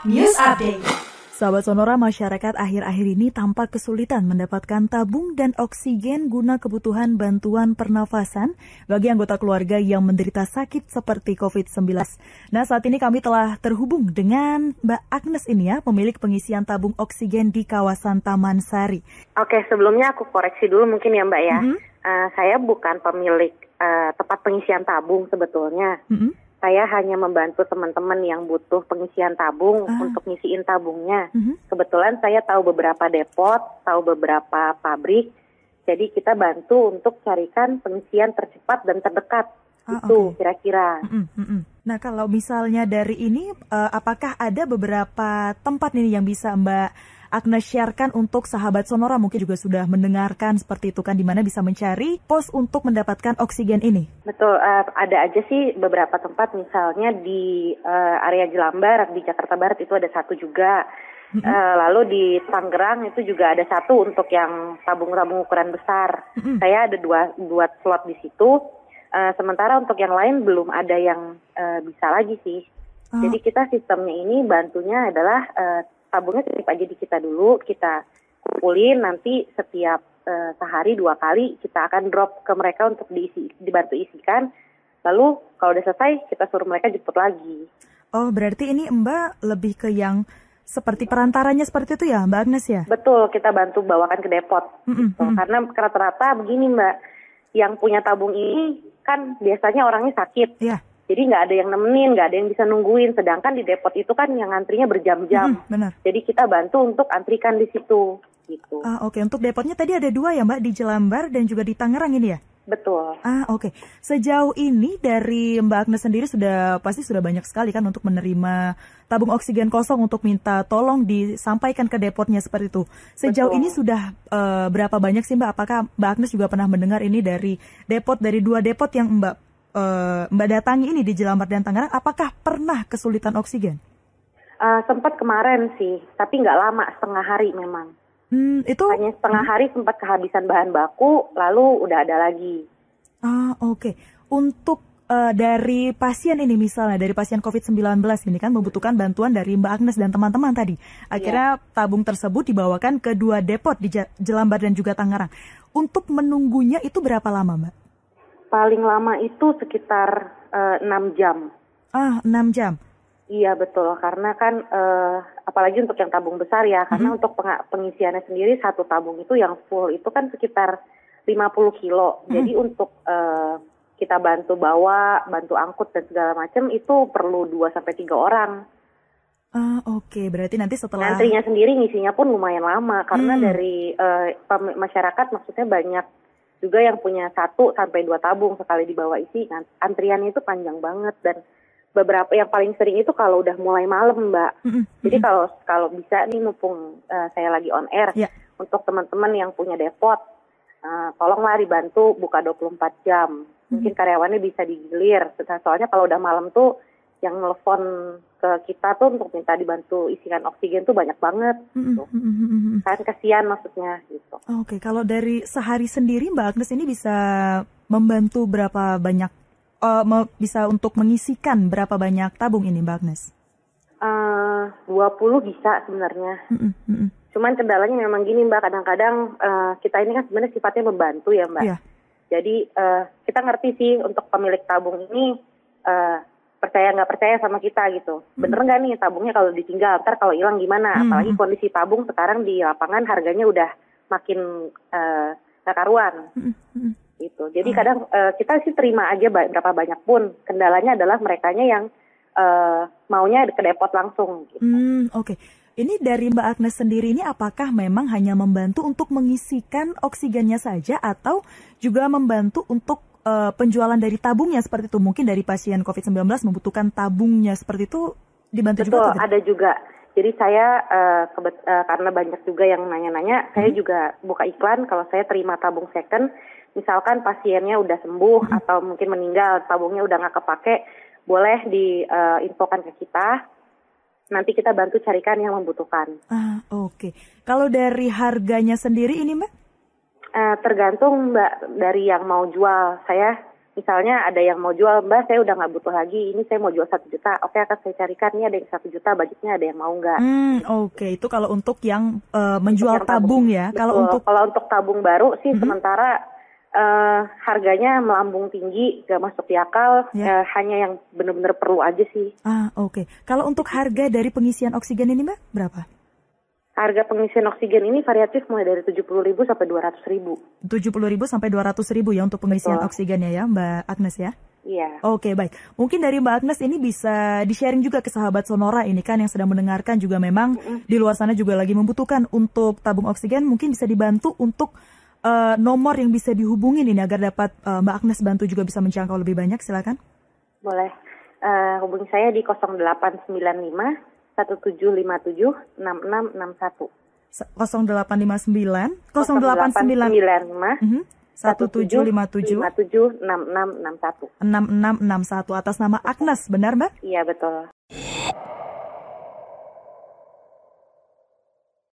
News Update. Sahabat Sonora, masyarakat akhir-akhir ini tampak kesulitan mendapatkan tabung dan oksigen guna kebutuhan bantuan pernafasan bagi anggota keluarga yang menderita sakit seperti COVID-19. Nah, saat ini kami telah terhubung dengan Mbak Agnes ini ya, pemilik pengisian tabung oksigen di kawasan Taman Sari. Oke, sebelumnya aku koreksi dulu mungkin ya Mbak ya. Mhm. Uh, saya bukan pemilik uh, tempat pengisian tabung sebetulnya. Mm-mm. Saya hanya membantu teman-teman yang butuh pengisian tabung Ah. untuk ngisiin tabungnya. Mhm. Kebetulan saya tahu beberapa depot, tahu beberapa pabrik. Jadi kita bantu untuk carikan pengisian tercepat dan terdekat. Ah, itu oke. kira-kira. Mm-mm, mm-mm. Nah, kalau misalnya dari ini, eh, apakah ada beberapa tempat nih yang bisa Mbak Agnes sharekan untuk sahabat Sonora mungkin juga sudah mendengarkan seperti itu kan, di mana bisa mencari pos untuk mendapatkan oksigen ini? Betul, eh, ada aja sih beberapa tempat misalnya di eh, area Jelambar di Jakarta Barat itu ada satu juga. Eh, lalu di Tangerang itu juga ada satu untuk yang tabung-tabung ukuran besar. Saya ada dua dua slot di situ. Eh, sementara untuk yang lain belum ada yang eh, bisa lagi sih. Oh. Jadi kita sistemnya ini bantunya adalah eh, tabungnya titip aja di kita dulu, kita kumpulin nanti setiap eh, sehari dua kali kita akan drop ke mereka untuk diisi dibantu isikan. Lalu kalau udah selesai kita suruh mereka jemput lagi. Oh, berarti ini Mbak lebih ke yang seperti perantaranya seperti itu ya, Mbak Agnes ya? Betul, kita bantu bawakan ke depot. Gitu. mm-mm. Karena rata-rata begini Mbak, yang punya tabung ini kan biasanya orangnya sakit. Iya, Jadi nggak ada yang nemenin, nggak ada yang bisa nungguin. Sedangkan di depot itu kan yang antrinya berjam-jam. Mm-mm, benar. Jadi kita bantu untuk antrikan di situ, gitu. Ah, oke. Untuk depotnya tadi ada dua ya, Mbak, di Jelambar dan juga di Tangerang ini ya? Betul. Ah, oke. Sejauh ini dari Mbak Agnes sendiri sudah pasti sudah banyak sekali kan untuk menerima tabung oksigen kosong untuk minta tolong disampaikan ke depotnya seperti itu. Sejauh Betul. ini sudah eh, berapa banyak sih Mbak? Apakah Mbak Agnes juga pernah mendengar ini dari depot dari dua depot yang Mbak eh, Mbak datangi ini di Jelambar dan Tangerang? Apakah pernah kesulitan oksigen? Eh, sempat kemarin sih, tapi nggak lama, setengah hari memang. Hmm, itu Hanya setengah hari sempat kehabisan bahan baku, lalu udah ada lagi. Ah, oke. Untuk eh, dari pasien ini misalnya, dari pasien COVID-19 ini kan membutuhkan bantuan dari Mbak Agnes dan teman-teman tadi. Akhirnya tabung tersebut dibawakan ke dua depot di Jelambar dan juga Tangerang. Untuk menunggunya itu berapa lama, Mbak? Paling lama itu sekitar eh, 6 jam. Ah, 6 jam. Iya betul, karena kan eh, apalagi untuk yang tabung besar ya, karena untuk penga- pengisiannya sendiri satu tabung itu yang full itu kan sekitar 50 kilo. Jadi untuk eh, kita bantu bawa, bantu angkut dan segala macam itu perlu 2 sampai tiga orang. Ah, oke. Berarti nanti setelah Antrinya sendiri ngisinya pun lumayan lama karena Hmm. dari pem- masyarakat maksudnya banyak juga yang punya satu sampai dua tabung sekali dibawa isi, kan antriannya itu panjang banget dan beberapa yang paling sering itu kalau udah mulai malam mbak. Jadi kalau kalau bisa nih mumpung eh, saya lagi on air Ya. untuk teman-teman yang punya depot, eh, tolonglah dibantu buka 24 jam. Mungkin karyawannya bisa digilir. Soalnya kalau udah malam tuh yang nelfon ke kita tuh untuk minta dibantu isikan oksigen tuh banyak banget. Gitu. mm-mm. Kan kasihan maksudnya gitu. Oke, kalau dari sehari sendiri Mbak Agnes ini bisa membantu berapa banyak me- bisa untuk mengisikan berapa banyak tabung ini Mbak Agnes? Eh 20 bisa sebenarnya. Mm-mm. Cuman kendalanya memang gini Mbak, kadang-kadang eh, kita ini kan sebenarnya sifatnya membantu ya Mbak. Iya. Jadi eh, kita ngerti sih untuk pemilik tabung ini eh, percaya nggak percaya sama kita gitu. Bener nggak nih tabungnya kalau ditinggal, ntar kalau hilang gimana? Hmm. Apalagi kondisi tabung sekarang di lapangan harganya udah makin eh, nggak karuan mm-mm. gitu. Jadi kadang eh, kita sih terima aja berapa banyak pun. Kendalanya adalah merekanya yang eh, maunya ke depot langsung. Gitu. Hmm, oke. Ini dari Mbak Agnes sendiri ini apakah memang hanya membantu untuk mengisikan oksigennya saja atau juga membantu untuk eh, penjualan dari tabungnya seperti itu? Mungkin dari pasien COVID-19 membutuhkan tabungnya seperti itu dibantu Betul, juga tidak? ada juga. Jadi saya kebet- eh, karena banyak juga yang nanya-nanya, saya juga buka iklan kalau saya terima tabung second. Misalkan pasiennya udah sembuh atau mungkin meninggal, tabungnya udah nggak kepake, boleh diinfokan ke kita. Nanti kita bantu carikan yang membutuhkan. Ah, oke. Kalau dari harganya sendiri ini Mbak? Eh, tergantung mbak dari yang mau jual. Saya misalnya ada yang mau jual mbak saya udah nggak butuh lagi ini saya mau jual satu juta oke akan saya carikan ini ada yang satu juta budgetnya ada yang mau nggak hmm, oke okay. itu kalau untuk yang uh, menjual untuk yang tabung, tabung ya Betul. kalau untuk kalau untuk tabung baru sih mm-hmm. sementara uh, harganya melambung tinggi gak masuk di akal yeah. uh, hanya yang benar-benar perlu aja sih ah oke okay. kalau untuk harga dari pengisian oksigen ini mbak berapa Harga pengisian oksigen ini variatif mulai dari 70.000 sampai 200.000. 70.000 sampai 200.000 ya untuk pengisian Betul. oksigennya ya, Mbak Agnes ya? Iya. Oke, baik. Mungkin dari Mbak Agnes ini bisa di-sharing juga ke sahabat Sonora ini kan yang sedang mendengarkan juga memang mm -hmm. di luar sana juga lagi membutuhkan untuk tabung oksigen, mungkin bisa dibantu untuk uh, nomor yang bisa dihubungin ini agar dapat uh, Mbak Agnes bantu juga bisa menjangkau lebih banyak, silakan. Boleh. Uh, hubungi saya di 0895 1757 6661. 0859 0895 1757 6661 6661 atas nama Agnes, benar Mbak? Iya, betul.